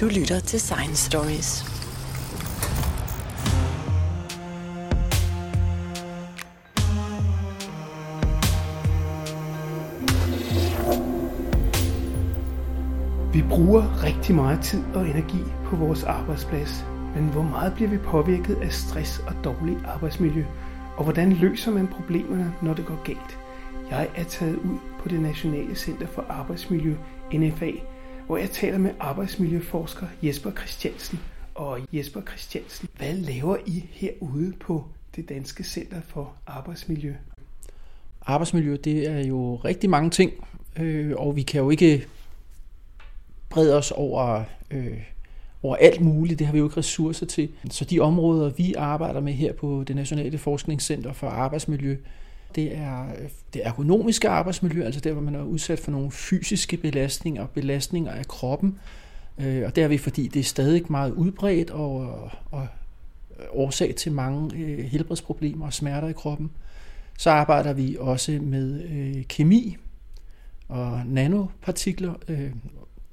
Du lytter til Science Stories. Vi bruger rigtig meget tid og energi på vores arbejdsplads, men hvor meget bliver vi påvirket af stress og dårligt arbejdsmiljø? Og hvordan løser man problemerne, når det går galt? Jeg er taget ud på det Nationale Center for Arbejdsmiljø, NFA, hvor jeg taler med arbejdsmiljøforsker Jesper Christiansen. Og Jesper Christiansen, hvad laver I herude på det Danske Center for Arbejdsmiljø? Arbejdsmiljø, det er jo rigtig mange ting, øh, og vi kan jo ikke brede os over, øh, over alt muligt. Det har vi jo ikke ressourcer til. Så de områder, vi arbejder med her på det Nationale Forskningscenter for Arbejdsmiljø, det er det ergonomiske arbejdsmiljø, altså der, hvor man er udsat for nogle fysiske belastninger, belastninger af kroppen. Øh, og der er vi, fordi det er stadig meget udbredt og, og årsag til mange øh, helbredsproblemer og smerter i kroppen. Så arbejder vi også med øh, kemi og nanopartikler, øh,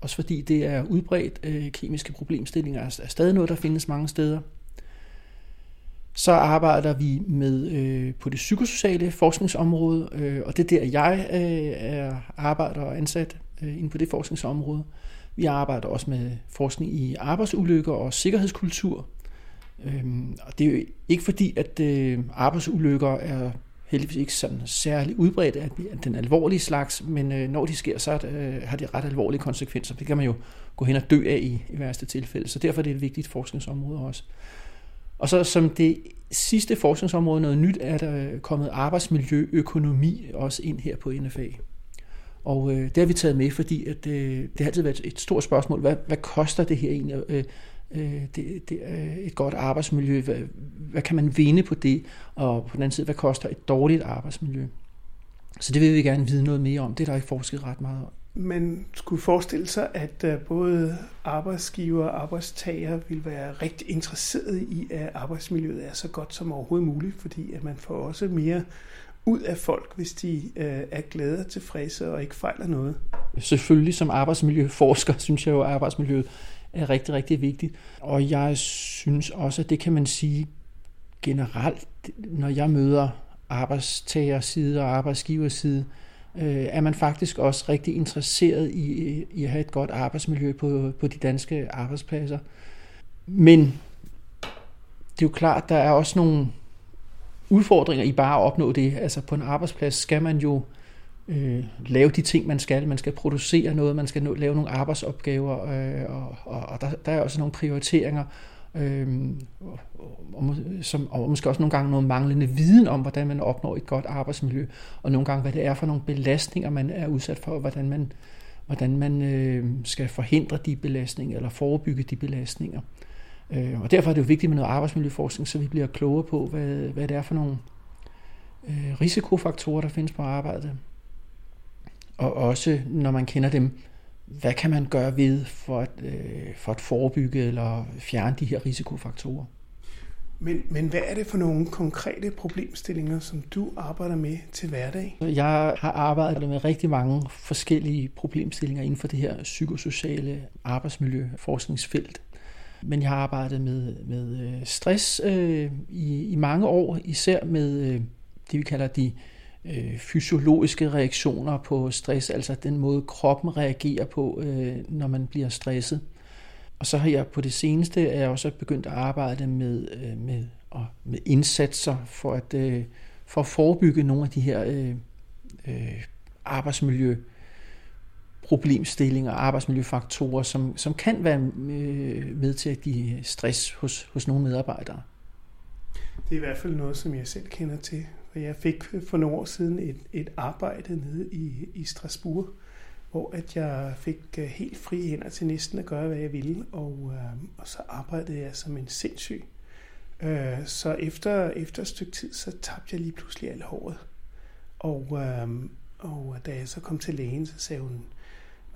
også fordi det er udbredt. Øh, kemiske problemstillinger er, er stadig noget, der findes mange steder. Så arbejder vi med øh, på det psykosociale forskningsområde, øh, og det er der, jeg øh, er arbejder og ansat øh, inde på det forskningsområde. Vi arbejder også med forskning i arbejdsulykker og sikkerhedskultur. Øh, og det er jo ikke fordi, at øh, arbejdsulykker er heldigvis ikke sådan særlig udbredt af den alvorlige slags, men øh, når de sker, så øh, har de ret alvorlige konsekvenser. Det kan man jo gå hen og dø af i, i værste tilfælde, så derfor er det et vigtigt forskningsområde også. Og så som det sidste forskningsområde, noget nyt, er der øh, kommet arbejdsmiljøøkonomi også ind her på NFA. Og øh, det har vi taget med, fordi at, øh, det har altid været et stort spørgsmål. Hvad, hvad koster det her egentlig? Øh, øh, det, det er et godt arbejdsmiljø. Hvad, hvad kan man vinde på det? Og på den anden side, hvad koster et dårligt arbejdsmiljø? Så det vil vi gerne vide noget mere om. Det er der ikke forsket ret meget om man skulle forestille sig, at øh, både arbejdsgiver og arbejdstager vil være rigtig interesseret i, at arbejdsmiljøet er så godt som overhovedet muligt, fordi at man får også mere ud af folk, hvis de øh, er glade og tilfredse og ikke fejler noget. Selvfølgelig som arbejdsmiljøforsker, synes jeg jo, at arbejdsmiljøet er rigtig, rigtig vigtigt. Og jeg synes også, at det kan man sige generelt, når jeg møder arbejdstagerside og arbejdsgiverside, øh, øh, er man faktisk også rigtig interesseret i, i at have et godt arbejdsmiljø på, på de danske arbejdspladser. Men det er jo klart, der er også nogle udfordringer i bare at opnå det. Altså på en arbejdsplads skal man jo øh, lave de ting, man skal. Man skal producere noget, man skal lave nogle arbejdsopgaver, øh, og, og, og der, der er også nogle prioriteringer øh, og, og, som, og måske også nogle gange noget manglende viden om, hvordan man opnår et godt arbejdsmiljø, og nogle gange, hvad det er for nogle belastninger, man er udsat for, og hvordan man, hvordan man øh, skal forhindre de belastninger, eller forebygge de belastninger. Øh, og derfor er det jo vigtigt med noget arbejdsmiljøforskning, så vi bliver klogere på, hvad, hvad det er for nogle øh, risikofaktorer, der findes på arbejdet. Og også, når man kender dem, hvad kan man gøre ved for at, øh, for at forebygge eller fjerne de her risikofaktorer? Men, men hvad er det for nogle konkrete problemstillinger, som du arbejder med til hverdag? Jeg har arbejdet med rigtig mange forskellige problemstillinger inden for det her psykosociale arbejdsmiljøforskningsfelt. Men jeg har arbejdet med, med øh, stress øh, i, i mange år, især med øh, det, vi kalder de øh, fysiologiske reaktioner på stress, altså den måde kroppen reagerer på, øh, når man bliver stresset. Og så har jeg på det seneste er jeg også begyndt at arbejde med, øh, med, og med indsatser for at, øh, for at forebygge nogle af de her øh, øh, arbejdsmiljø problemstillinger, arbejdsmiljøfaktorer, som, som kan være øh, med til at give stress hos, hos nogle medarbejdere. Det er i hvert fald noget, som jeg selv kender til og jeg fik for nogle år siden et, et arbejde nede i, i Strasbourg, hvor at jeg fik øh, helt fri hænder til næsten at gøre, hvad jeg ville, og, øh, og så arbejdede jeg som en sindssyg. Øh, så efter, efter et stykke tid, så tabte jeg lige pludselig alt håret. Og, øh, og da jeg så kom til lægen, så sagde hun,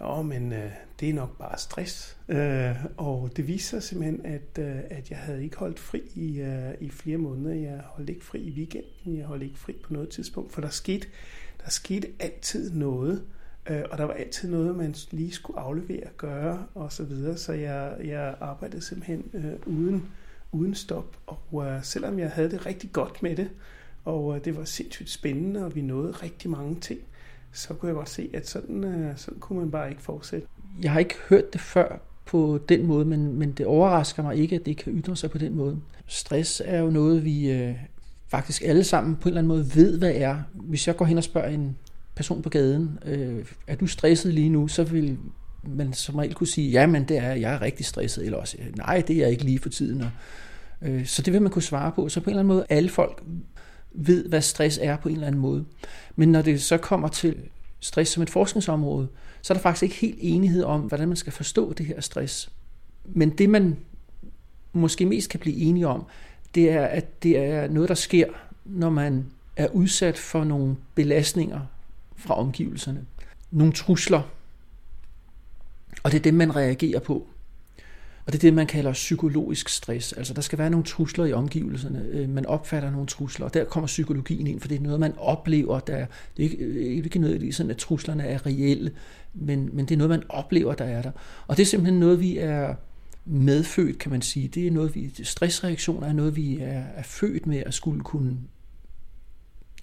Åh, men øh, det er nok bare stress. Øh, og det viste sig simpelthen, at, øh, at jeg havde ikke holdt fri i, øh, i flere måneder. Jeg holdt ikke fri i weekenden, jeg holdt ikke fri på noget tidspunkt, for der skete, der skete altid noget Øh, og der var altid noget, man lige skulle aflevere, gøre og så videre. Så jeg, jeg arbejdede simpelthen øh, uden, uden stop. Og øh, selvom jeg havde det rigtig godt med det, og øh, det var sindssygt spændende, og vi nåede rigtig mange ting, så kunne jeg godt se, at sådan, øh, sådan kunne man bare ikke fortsætte. Jeg har ikke hørt det før på den måde, men, men det overrasker mig ikke, at det kan ytre sig på den måde. Stress er jo noget, vi øh, faktisk alle sammen på en eller anden måde ved, hvad er. Hvis jeg går hen og spørger en person på gaden, øh, er du stresset lige nu, så vil man som regel kunne sige, ja, men det er, jeg er rigtig stresset, eller også, nej, det er jeg ikke lige for tiden. Og, øh, så det vil man kunne svare på. Så på en eller anden måde, alle folk ved, hvad stress er på en eller anden måde. Men når det så kommer til stress som et forskningsområde, så er der faktisk ikke helt enighed om, hvordan man skal forstå det her stress. Men det man måske mest kan blive enige om, det er, at det er noget, der sker, når man er udsat for nogle belastninger fra omgivelserne. Nogle trusler. Og det er dem, man reagerer på. Og det er det, man kalder psykologisk stress. Altså der skal være nogle trusler i omgivelserne. Øh, man opfatter nogle trusler, og der kommer psykologien ind, for det er noget, man oplever. Der, det er ikke, øh, ikke noget, sådan, at truslerne er reelle, men, men det er noget, man oplever, der er der. Og det er simpelthen noget, vi er medfødt, kan man sige. Det er noget, vi, stressreaktioner er noget, vi er, er født med at skulle kunne,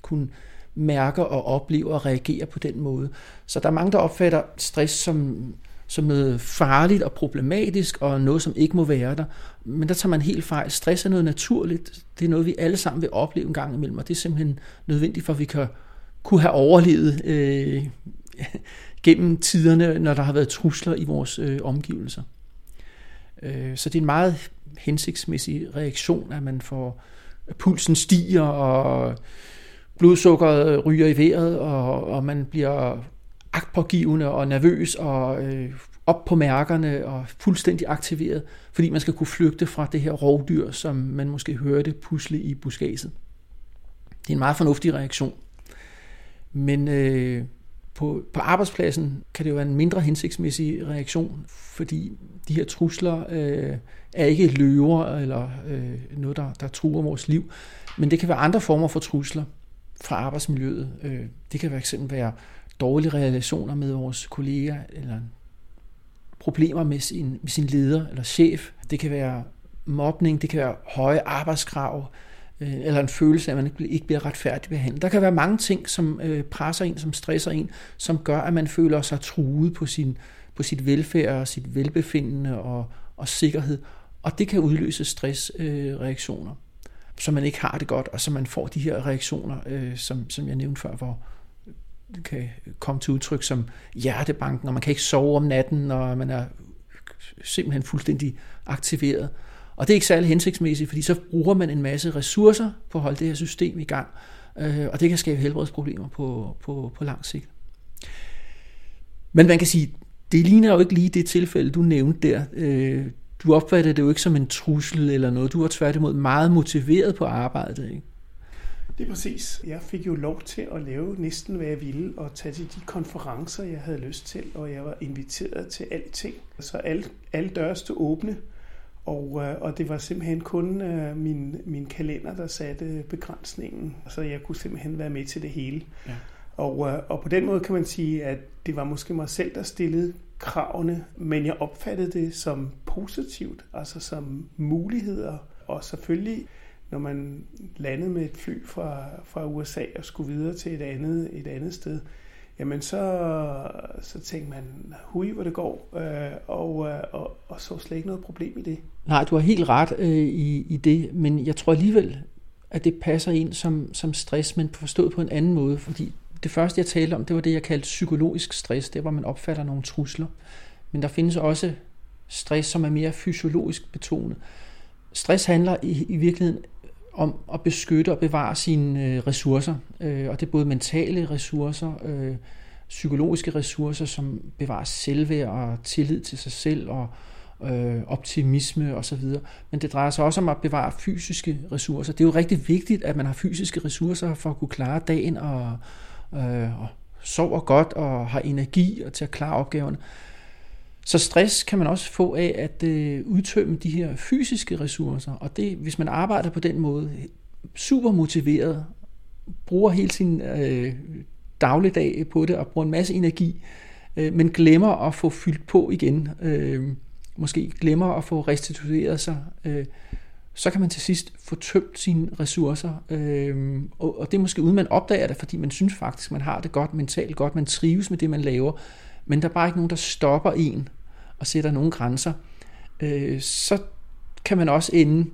kunne mærke og opleve og reagere på den måde. Så der er mange, der opfatter stress som, som noget farligt og problematisk, og noget, som ikke må være der. Men der tager man helt fejl. Stress er noget naturligt. Det er noget, vi alle sammen vil opleve en gang imellem, og det er simpelthen nødvendigt for, at vi kan kunne have overlevet øh, gennem tiderne, når der har været trusler i vores øh, omgivelser. Øh, så det er en meget hensigtsmæssig reaktion, at man får at pulsen stiger, og blodsukkeret ryger i vejret, og, og man bliver agtpågivende og nervøs og øh, op på mærkerne og fuldstændig aktiveret, fordi man skal kunne flygte fra det her rovdyr, som man måske hørte pusle i buskaget. Det er en meget fornuftig reaktion. Men øh, på, på arbejdspladsen kan det jo være en mindre hensigtsmæssig reaktion, fordi de her trusler øh, er ikke løver eller øh, noget, der, der truer vores liv, men det kan være andre former for trusler fra arbejdsmiljøet. Øh, det kan fx være dårlige relationer med vores kolleger, eller problemer med sin, med sin leder eller chef. Det kan være mobning, det kan være høje arbejdskrav, øh, eller en følelse af, at man ikke bliver retfærdigt behandlet. Der kan være mange ting, som øh, presser en, som stresser en, som gør, at man føler sig truet på sin, på sit velfærd og sit velbefindende og, og sikkerhed. Og det kan udløse stressreaktioner, øh, så man ikke har det godt, og så man får de her reaktioner, øh, som, som jeg nævnte før, hvor kan komme til udtryk som hjertebanken, og man kan ikke sove om natten, og man er simpelthen fuldstændig aktiveret. Og det er ikke særlig hensigtsmæssigt, fordi så bruger man en masse ressourcer på at holde det her system i gang, øh, og det kan skabe helbredsproblemer på, på, på lang sigt. Men man kan sige, det ligner jo ikke lige det tilfælde, du nævnte der. Øh, du opfatter det jo ikke som en trussel eller noget. Du var tværtimod meget motiveret på arbejdet. Ikke? Det er præcis. Jeg fik jo lov til at lave næsten, hvad jeg ville, og tage til de konferencer, jeg havde lyst til, og jeg var inviteret til alting. Så alle, alle døre stod åbne, og, øh, og det var simpelthen kun øh, min, min kalender, der satte begrænsningen. Så jeg kunne simpelthen være med til det hele. Ja. Og, øh, og på den måde kan man sige, at det var måske mig selv, der stillede kravene, men jeg opfattede det som positivt, altså som muligheder. Og selvfølgelig, når man landede med et fly fra, fra USA og skulle videre til et andet, et andet sted, jamen så, så tænkte man, hui, hvor det går, øh, og, øh, og, og så slet ikke noget problem i det. Nej, du har helt ret øh, i, i det, men jeg tror alligevel, at det passer ind som, som stress, men forstået på en anden måde, fordi det første, jeg talte om, det var det, jeg kaldte psykologisk stress, det hvor man opfatter nogle trusler. Men der findes også stress, som er mere fysiologisk betonet. Stress handler i, i virkeligheden om at beskytte og bevare sine øh, ressourcer, øh, og det er både mentale ressourcer, øh, psykologiske ressourcer, som bevarer selvværd og tillid til sig selv og øh, optimisme osv. Men det drejer sig også om at bevare fysiske ressourcer. Det er jo rigtig vigtigt, at man har fysiske ressourcer for at kunne klare dagen og, øh, og sover godt og har energi til at klare opgaverne. Så stress kan man også få af at øh, udtømme de her fysiske ressourcer, og det, hvis man arbejder på den måde, super motiveret, bruger hele sin øh, dagligdag på det og bruger en masse energi, øh, men glemmer at få fyldt på igen. Øh, måske glemmer at få restitueret sig. Øh, så kan man til sidst få tømt sine ressourcer. Øh, og, og det er måske uden man opdager det, fordi man synes faktisk, man har det godt mentalt godt, man trives med det, man laver, men der er bare ikke nogen, der stopper en og sætter nogle grænser. Øh, så kan man også ende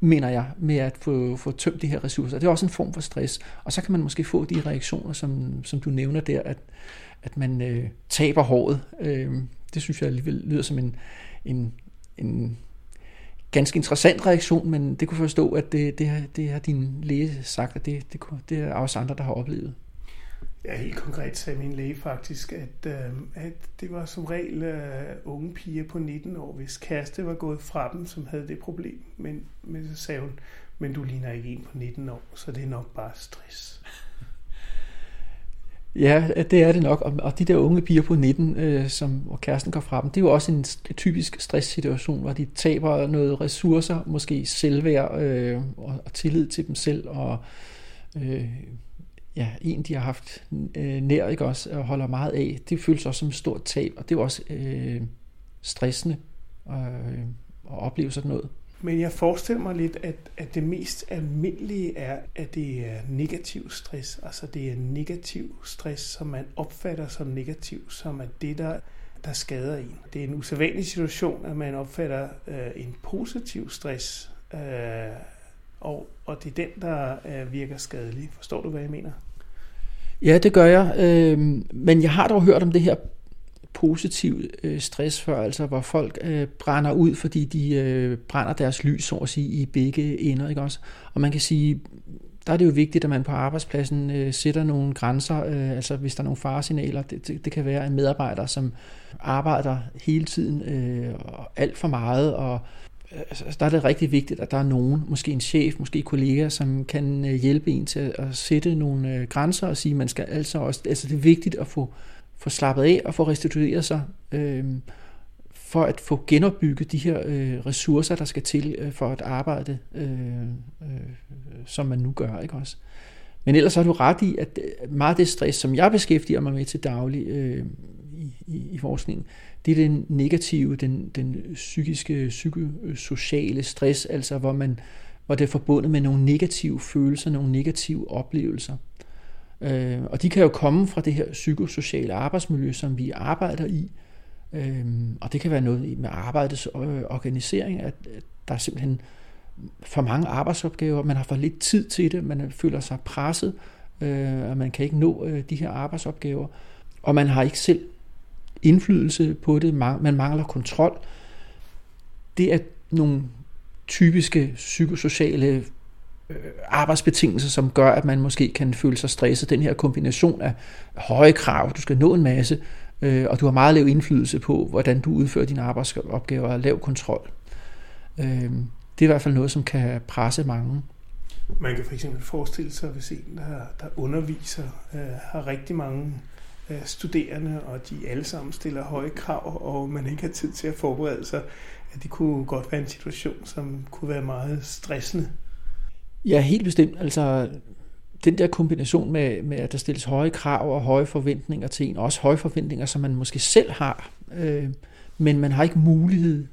mener jeg, med at få, få tømt de her ressourcer. Det er også en form for stress. Og så kan man måske få de reaktioner, som, som du nævner der, at, at man øh, taber håret. Øh, det synes jeg alligevel lyder som en, en, en ganske interessant reaktion, men det kunne forstå, at det, det, har, det har din læge sagt, at det, det, det er også andre, der har oplevet. Ja, helt konkret sagde min læge faktisk, at, øh, at det var som regel øh, unge piger på 19 år, hvis kæreste var gået fra dem, som havde det problem. Men, men så sagde hun, men du ligner ikke en på 19 år, så det er nok bare stress. Ja, det er det nok. Og de der unge piger på 19, øh, som, hvor kæresten går fra dem, det er jo også en typisk stresssituation, hvor de taber noget ressourcer, måske selvværd øh, og, og tillid til dem selv, og øh, ja, en, de har haft øh, nær, ikke også, og holder meget af, det føles også som et stort tab, og det er jo også øh, stressende øh, at opleve sådan noget. Men jeg forestiller mig lidt, at, at det mest almindelige er, at det er negativ stress. Altså det er negativ stress, som man opfatter som negativ, som er det, der, der skader en. Det er en usædvanlig situation, at man opfatter øh, en positiv stress, øh, og, og det er den, der øh, virker skadelig. Forstår du, hvad jeg mener? Ja, det gør jeg. Øh, men jeg har dog hørt om det her positiv øh, stress før, altså hvor folk øh, brænder ud, fordi de øh, brænder deres lys, så at sige, i begge ender, ikke også? Og man kan sige, der er det jo vigtigt, at man på arbejdspladsen øh, sætter nogle grænser, øh, altså hvis der er nogle faresignaler, det, det, det kan være en medarbejder, som arbejder hele tiden øh, alt for meget, og Altså, altså, der er det rigtig vigtigt, at der er nogen, måske en chef, måske kollegaer, som kan øh, hjælpe en til at sætte nogle øh, grænser og sige, man skal altså også, altså det er vigtigt at få, få slappet af og få restitueret sig, øh, for at få genopbygget de her øh, ressourcer, der skal til øh, for at arbejde, øh, øh, som man nu gør, ikke også? Men ellers har du ret i, at øh, meget af det stress, som jeg beskæftiger mig med til daglig øh, i, i, forskningen, det er den negative, den, den psykiske, psykosociale stress, altså hvor, man, hvor det er forbundet med nogle negative følelser, nogle negative oplevelser. Øh, og de kan jo komme fra det her psykosociale arbejdsmiljø, som vi arbejder i. Øh, og det kan være noget med arbejdets øh, organisering, at, at der er simpelthen for mange arbejdsopgaver, man har for lidt tid til det, man føler sig presset, øh, og man kan ikke nå øh, de her arbejdsopgaver, og man har ikke selv indflydelse på det, man mangler kontrol. Det er nogle typiske psykosociale øh, arbejdsbetingelser, som gør, at man måske kan føle sig stresset. Den her kombination af høje krav, du skal nå en masse, øh, og du har meget lav indflydelse på, hvordan du udfører dine arbejdsopgaver og lav kontrol. Øh, det er i hvert fald noget, som kan presse mange. Man kan for eksempel forestille sig, hvis en, der, der underviser, øh, har rigtig mange studerende, og de alle sammen stiller høje krav, og man ikke har tid til at forberede sig, at det kunne godt være en situation, som kunne være meget stressende. Ja, helt bestemt. Altså, den der kombination med, med, at der stilles høje krav og høje forventninger til en, også høje forventninger, som man måske selv har, øh, men man har ikke mulighed,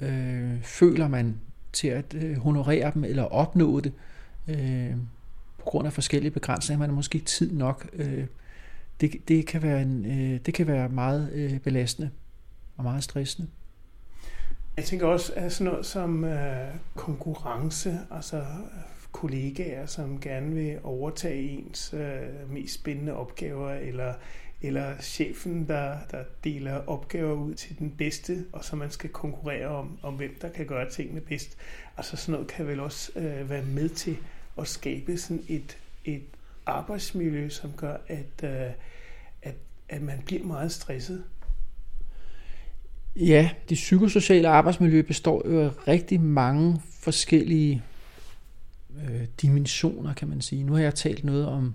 øh, føler man, til at øh, honorere dem eller opnå det, øh, på grund af forskellige begrænsninger. Man har måske tid nok øh, det, det, kan være en, øh, det kan være meget øh, belastende og meget stressende. Jeg tænker også, at sådan noget som øh, konkurrence, altså øh, kollegaer, som gerne vil overtage ens øh, mest spændende opgaver, eller, eller chefen, der, der deler opgaver ud til den bedste, og så man skal konkurrere om, om hvem der kan gøre tingene bedst. Altså sådan noget kan vel også øh, være med til at skabe sådan et, et arbejdsmiljø, som gør, at, øh, at, man bliver meget stresset. Ja, det psykosociale arbejdsmiljø består jo af rigtig mange forskellige øh, dimensioner, kan man sige. Nu har jeg talt noget om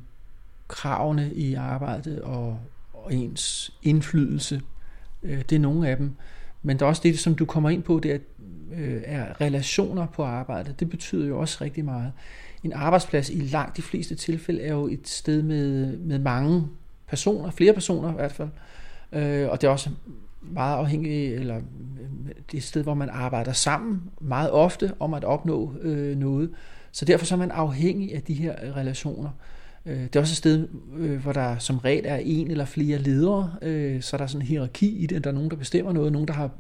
kravene i arbejdet og, og ens indflydelse. Øh, det er nogle af dem. Men der er også det, som du kommer ind på, det er, øh, er relationer på arbejdet. Det betyder jo også rigtig meget en arbejdsplads i langt de fleste tilfælde er jo et sted med, med mange personer, flere personer i hvert fald. Øh, og det er også meget afhængigt, eller øh, det sted, hvor man arbejder sammen meget ofte om at opnå øh, noget. Så derfor så er man afhængig af de her relationer. Øh, det er også et sted, øh, hvor der som regel er en eller flere ledere, øh, så er der sådan en hierarki i det. Der er nogen, der bestemmer noget, nogen, der har,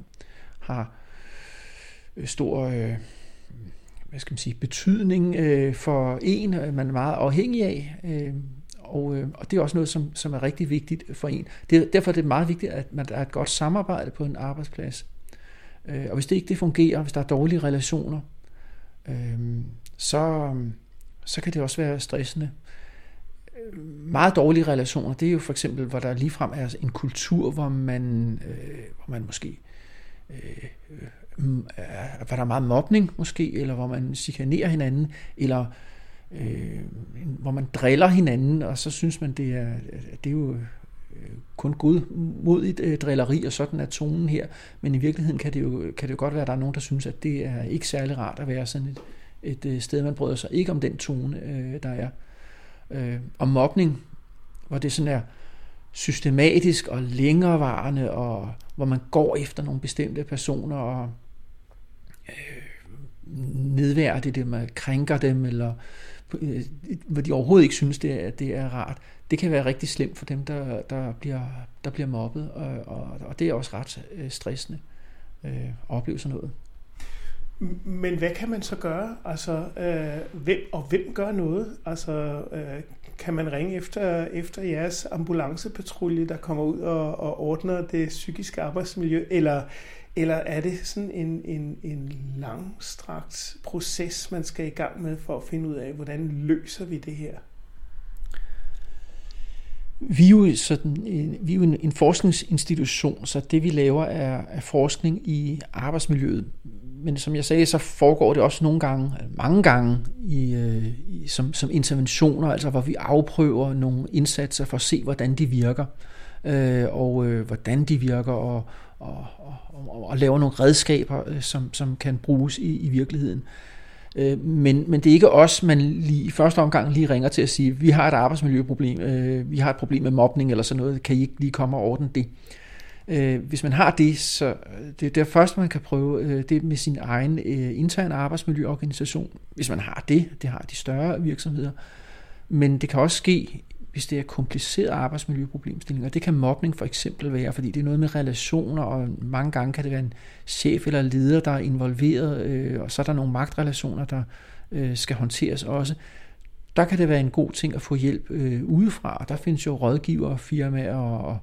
har øh, stor øh, hvad skal man sige, betydning for en, man er meget afhængig af. Og, øh, og det er også noget, som, som er rigtig vigtigt for en. Det, derfor er det meget vigtigt, at man der er et godt samarbejde på en arbejdsplads. Øh, og hvis det ikke det fungerer, hvis der er dårlige relationer, øh, så, så kan det også være stressende meget dårlige relationer, det er jo for eksempel, hvor der ligefrem er en kultur, hvor man, øh, hvor man måske øh, øh, hvor der er meget mobning måske, eller hvor man chikanerer hinanden, eller øh, hvor man driller hinanden, og så synes man, det er, det er jo øh, kun godmodigt øh, drilleri, og sådan er tonen her. Men i virkeligheden kan det, jo, kan det jo godt være, at der er nogen, der synes, at det er ikke særlig rart at være sådan et, et øh, sted, man bryder sig ikke om den tone, øh, der er øh, og mobning, hvor det sådan er systematisk og længerevarende, og hvor man går efter nogle bestemte personer og øh, nedværdiger dem, krænker dem, eller øh, Øh, hvor de overhovedet ikke synes, det er, det er rart. Det kan være rigtig slemt for dem, der, der, bliver, der bliver mobbet, og, og, og det er også ret øh, stressende øh, at opleve sådan noget. Men hvad kan man så gøre? Altså, øh, hvem, og hvem gør noget? Altså, øh, kan man ringe efter, efter jeres ambulancepatrulje, der kommer ud og, og ordner det psykiske arbejdsmiljø? Eller, eller er det sådan en, en, en langstrakt proces, man skal i gang med for at finde ud af, hvordan løser vi det her? Vi er jo, sådan en, vi er jo en, en forskningsinstitution, så det vi laver er, er forskning i arbejdsmiljøet men som jeg sagde, så foregår det også nogle gange, mange gange, i, øh, i, som, som interventioner, altså hvor vi afprøver nogle indsatser for at se, hvordan de virker, øh, og øh, hvordan de virker, og, og, og, og laver nogle redskaber, øh, som, som kan bruges i, i virkeligheden. Øh, men, men det er ikke os, man lige, i første omgang lige ringer til at sige, vi har et arbejdsmiljøproblem, øh, vi har et problem med mobning eller sådan noget, kan I ikke lige komme og ordne det? Øh, Øh, hvis man har det, så øh, det er der først, man kan prøve øh, det med sin egen øh, interne arbejdsmiljøorganisation. Hvis man har det, det har de større virksomheder. Men det kan også ske, hvis det er komplicerede arbejdsmiljøproblemstillinger. Det kan mobning for eksempel være, fordi det er noget med relationer, og mange gange kan det være en chef eller leder, der er involveret, øh, og så er der nogle magtrelationer, der øh, skal håndteres også. Der kan det være en god ting at få hjælp øh, udefra. Der findes jo rådgiver, firmaer og, og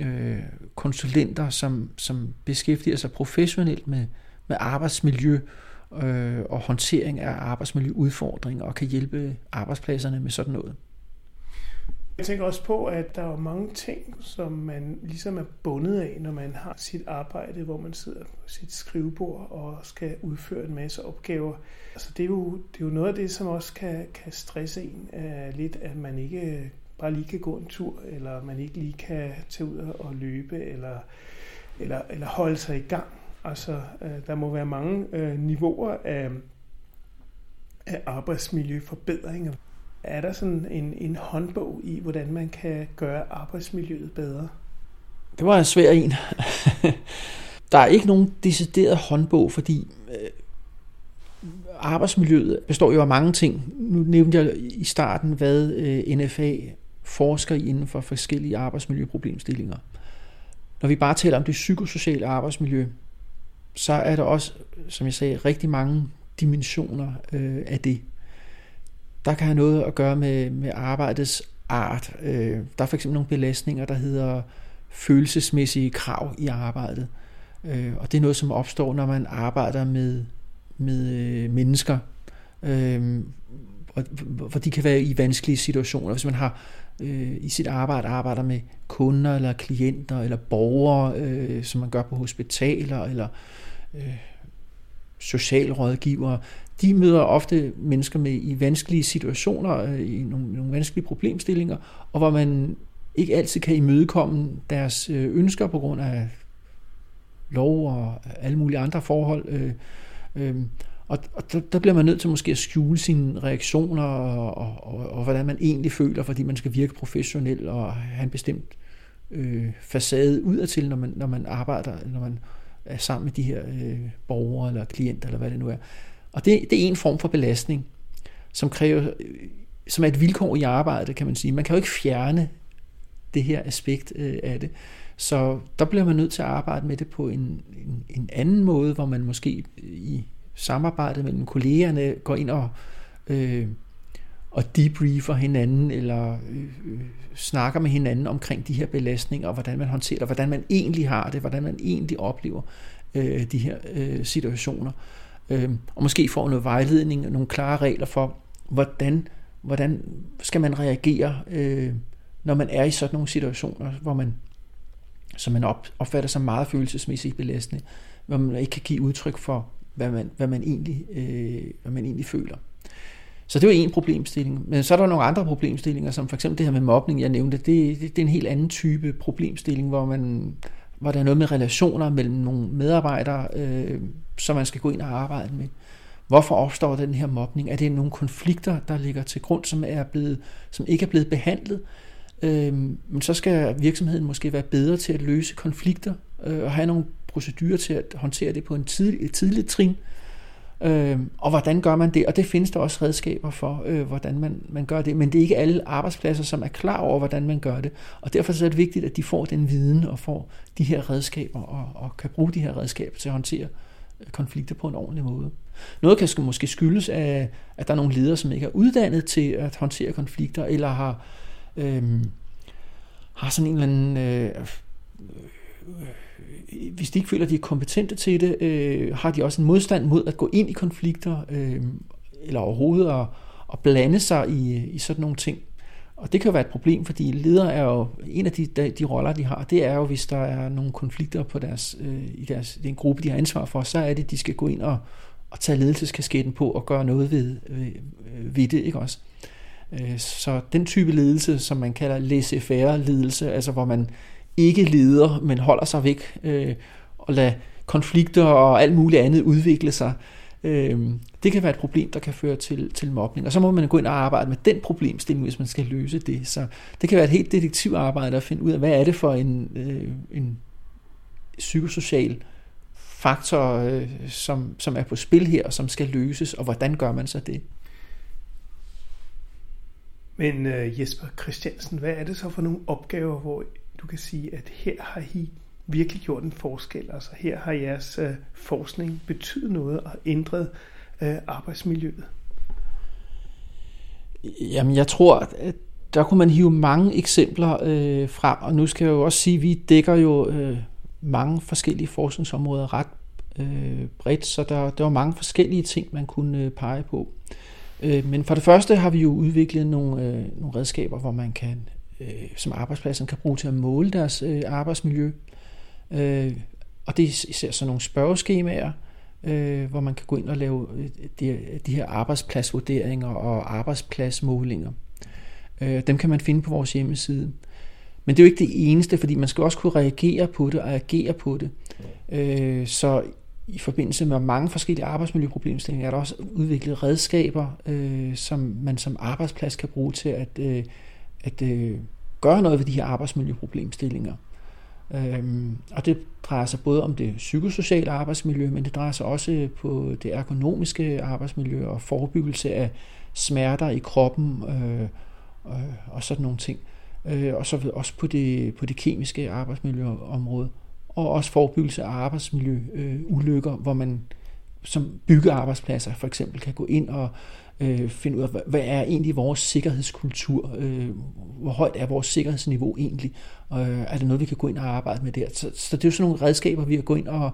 øh, konsulenter, som, som beskæftiger sig professionelt med, med arbejdsmiljø øh, og håndtering af arbejdsmiljøudfordringer og kan hjælpe arbejdspladserne med sådan noget. Jeg tænker også på, at der er mange ting, som man ligesom er bundet af, når man har sit arbejde, hvor man sidder på sit skrivebord og skal udføre en masse opgaver. Altså det, er jo, det er jo noget af det, som også kan, kan stresse en uh, lidt, at man ikke bare lige kan gå en tur, eller man ikke lige kan tage ud og løbe, eller, eller, eller holde sig i gang. Altså, øh, der må være mange øh, niveauer af, af arbejdsmiljøforbedringer. Er der sådan en, en håndbog i, hvordan man kan gøre arbejdsmiljøet bedre? Det var en svær en. der er ikke nogen decideret håndbog, fordi øh, arbejdsmiljøet består jo af mange ting. Nu nævnte jeg i starten, hvad øh, NFA forsker inden for forskellige arbejdsmiljøproblemstillinger. Når vi bare taler om det psykosociale arbejdsmiljø, så er der også, som jeg sagde, rigtig mange dimensioner øh, af det. Der kan have noget at gøre med, med arbejdets art. Øh, der er fx nogle belastninger, der hedder følelsesmæssige krav i arbejdet. Øh, og det er noget, som opstår, når man arbejder med, med øh, mennesker, øh, hvor de kan være i vanskelige situationer. Hvis man har øh, i sit arbejde arbejder med kunder eller klienter eller borgere, øh, som man gør på hospitaler eller øh, socialrådgivere, de møder ofte mennesker med i vanskelige situationer, øh, i nogle, nogle vanskelige problemstillinger, og hvor man ikke altid kan imødekomme deres øh, ønsker på grund af lov og alle mulige andre forhold. Øh, øh, og, og der, der bliver man nødt til måske at skjule sine reaktioner og, og, og, og hvordan man egentlig føler, fordi man skal virke professionel og have en bestemt øh, facade udadtil, når man, når man arbejder, når man er sammen med de her øh, borgere eller klienter, eller hvad det nu er. Og det, det er en form for belastning, som kræver, øh, som er et vilkår i arbejdet, kan man sige. Man kan jo ikke fjerne det her aspekt øh, af det. Så der bliver man nødt til at arbejde med det på en, en, en anden måde, hvor man måske i samarbejdet mellem kollegerne går ind og, øh, og debriefer hinanden, eller øh, snakker med hinanden omkring de her belastninger, og hvordan man håndterer det, hvordan man egentlig har det, hvordan man egentlig oplever øh, de her øh, situationer. Øh, og måske får noget vejledning, nogle klare regler for, hvordan, hvordan skal man reagere, øh, når man er i sådan nogle situationer, hvor man, som man opfatter som meget følelsesmæssigt belastende, hvor man ikke kan give udtryk for, hvad man, hvad man, egentlig, øh, hvad man egentlig føler. Så det var en problemstilling. Men så er der nogle andre problemstillinger, som for eksempel det her med mobning, jeg nævnte. Det, det, det er en helt anden type problemstilling, hvor, man, hvor der er noget med relationer mellem nogle medarbejdere, øh, som man skal gå ind og arbejde med. Hvorfor opstår den her mobning? Er det nogle konflikter, der ligger til grund, som, er blevet, som ikke er blevet behandlet? Øh, men så skal virksomheden måske være bedre til at løse konflikter øh, og have nogle procedurer til at håndtere det på en tidlig, et tidligt trin. Øh, og hvordan gør man det? Og det findes der også redskaber for, øh, hvordan man, man gør det. Men det er ikke alle arbejdspladser, som er klar over, hvordan man gør det. Og derfor så er det vigtigt, at de får den viden og får de her redskaber og, og kan bruge de her redskaber til at håndtere øh, konflikter på en ordentlig måde. Noget kan måske skyldes af, at der er nogle ledere, som ikke er uddannet til at håndtere konflikter, eller har, øh, har sådan en eller anden... Øh, øh, hvis de ikke føler, at de er kompetente til det, øh, har de også en modstand mod at gå ind i konflikter, øh, eller overhovedet at, at blande sig i, i sådan nogle ting. Og det kan jo være et problem, fordi ledere er jo, en af de, de roller, de har, det er jo, hvis der er nogle konflikter på deres, øh, i deres, den gruppe, de har ansvar for, så er det, at de skal gå ind og, og tage ledelseskasketten på og gøre noget ved, ved, ved det, ikke også? Øh, så den type ledelse, som man kalder laissez-faire ledelse, altså hvor man ikke leder, men holder sig væk øh, og lader konflikter og alt muligt andet udvikle sig. Øh, det kan være et problem, der kan føre til, til mobning. Og så må man gå ind og arbejde med den problemstilling, hvis man skal løse det. Så det kan være et helt detektivarbejde at finde ud af, hvad er det for en, øh, en psykosocial faktor, øh, som, som er på spil her, og som skal løses, og hvordan gør man så det? Men øh, Jesper Christiansen, hvad er det så for nogle opgaver, hvor du kan sige, at her har I virkelig gjort en forskel. Altså her har jeres øh, forskning betydet noget og ændret øh, arbejdsmiljøet. Jamen jeg tror, at der kunne man hive mange eksempler øh, frem, og nu skal jeg jo også sige, at vi dækker jo øh, mange forskellige forskningsområder ret øh, bredt, så der, der var mange forskellige ting, man kunne øh, pege på. Øh, men for det første har vi jo udviklet nogle, øh, nogle redskaber, hvor man kan øh, som arbejdspladsen kan bruge til at måle deres øh, arbejdsmiljø. Øh, og det er især sådan nogle spørgeskemaer, øh, hvor man kan gå ind og lave øh, de, de her arbejdspladsvurderinger og arbejdspladsmålinger. Øh, dem kan man finde på vores hjemmeside. Men det er jo ikke det eneste, fordi man skal også kunne reagere på det og agere på det. Øh, så i forbindelse med mange forskellige arbejdsmiljøproblemstillinger er der også udviklet redskaber, øh, som man som arbejdsplads kan bruge til at øh, at øh, gøre noget ved de her arbejdsmiljøproblemstillinger. Øhm, og det drejer sig både om det psykosociale arbejdsmiljø, men det drejer sig også øh, på det ergonomiske arbejdsmiljø og forebyggelse af smerter i kroppen øh, øh, og sådan nogle ting. Øh, og så også på det, på det kemiske arbejdsmiljøområde. Og også forebyggelse af arbejdsmiljøulykker, øh, hvor man som byggearbejdspladser for eksempel kan gå ind og øh, finde ud af, hvad er egentlig vores sikkerhedskultur? Øh, hvor højt er vores sikkerhedsniveau egentlig? Øh, er det noget, vi kan gå ind og arbejde med der? Så, så det er jo sådan nogle redskaber, vi har gået ind og,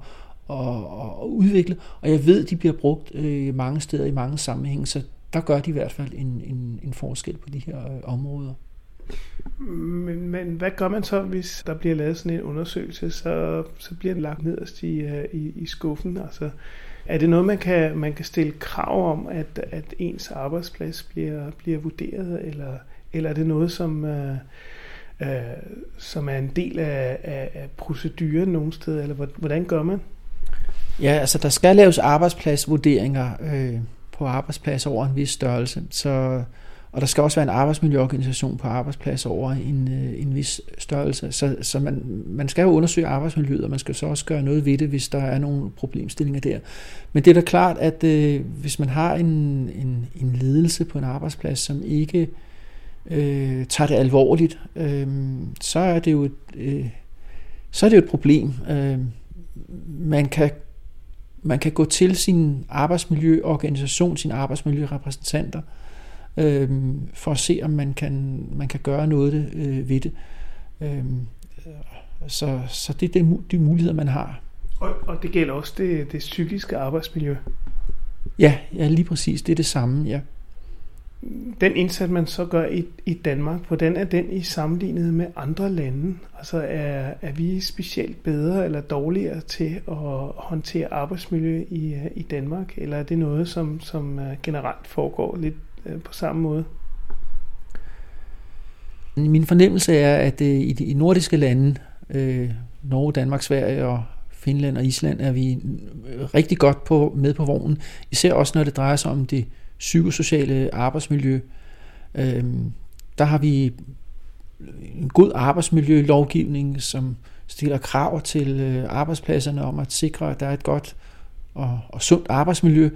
og, og udvikle, og jeg ved, de bliver brugt øh, mange steder i mange sammenhænge, så der gør de i hvert fald en, en, en forskel på de her øh, områder. Men, men hvad gør man så, hvis der bliver lavet sådan en undersøgelse, så, så bliver den lagt nederst i, øh, i, i skuffen? Altså, er det noget, man kan, man kan stille krav om, at, at ens arbejdsplads bliver, bliver vurderet, eller, eller er det noget, som, øh, øh, som er en del af, af, af proceduren nogle steder, eller hvordan gør man? Ja, altså der skal laves arbejdspladsvurderinger øh, på arbejdspladser over en vis størrelse. Så, og der skal også være en arbejdsmiljøorganisation på arbejdspladser over en, øh, en vis størrelse. Så, så man, man skal jo undersøge arbejdsmiljøet, og man skal så også gøre noget ved det, hvis der er nogle problemstillinger der. Men det er da klart, at øh, hvis man har en, en, en ledelse på en arbejdsplads, som ikke øh, tager det alvorligt, øh, så er det jo et, øh, så er det jo et problem. Øh, man kan man kan gå til sin arbejdsmiljøorganisation, sin arbejdsmiljørepræsentanter, øh, for at se, om man kan, man kan gøre noget øh, ved det. Øh, så, så det er de muligheder, man har. Og, og det gælder også det, det psykiske arbejdsmiljø? Ja, ja, lige præcis. Det er det samme, ja den indsats, man så gør i, i Danmark, hvordan er den i sammenlignet med andre lande? Altså er, er vi specielt bedre eller dårligere til at håndtere arbejdsmiljø i, i Danmark, eller er det noget, som, som øh, generelt foregår lidt øh, på samme måde? Min fornemmelse er, at øh, i de nordiske lande, øh, Norge, Danmark, Sverige og Finland og Island, er vi øh, rigtig godt på, med på vognen. Især også, når det drejer sig om det psykosociale arbejdsmiljø. Øh, der har vi en god arbejdsmiljølovgivning, som stiller krav til øh, arbejdspladserne om at sikre, at der er et godt og, og sundt arbejdsmiljø.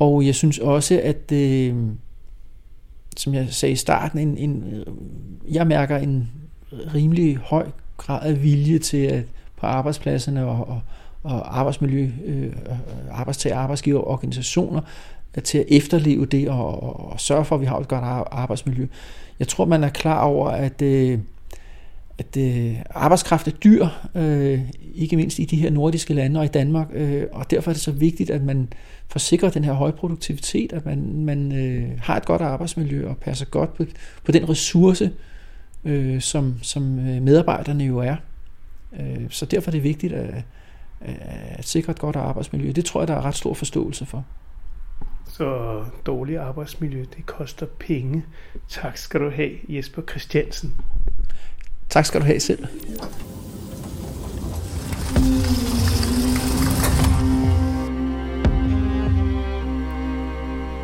Og jeg synes også, at øh, som jeg sagde i starten, en, en, jeg mærker en rimelig høj grad af vilje til at på arbejdspladserne og, og, og arbejdsmiljø, øh, arbejdstager, arbejdsgiver organisationer til at efterleve det og, og sørge for, at vi har et godt arbejdsmiljø. Jeg tror, man er klar over, at, øh, at øh, arbejdskraft er dyr, øh, ikke mindst i de her nordiske lande og i Danmark, øh, og derfor er det så vigtigt, at man forsikrer den her høje produktivitet, at man, man har et godt arbejdsmiljø og passer godt på, på den ressource, som, som medarbejderne jo er. så derfor er det vigtigt at, at sikre et godt arbejdsmiljø. Det tror jeg, der er ret stor forståelse for. Så dårlig arbejdsmiljø, det koster penge. Tak skal du have, Jesper Christiansen. Tak skal du have selv.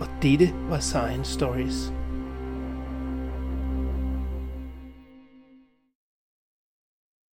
og dette var Science Stories.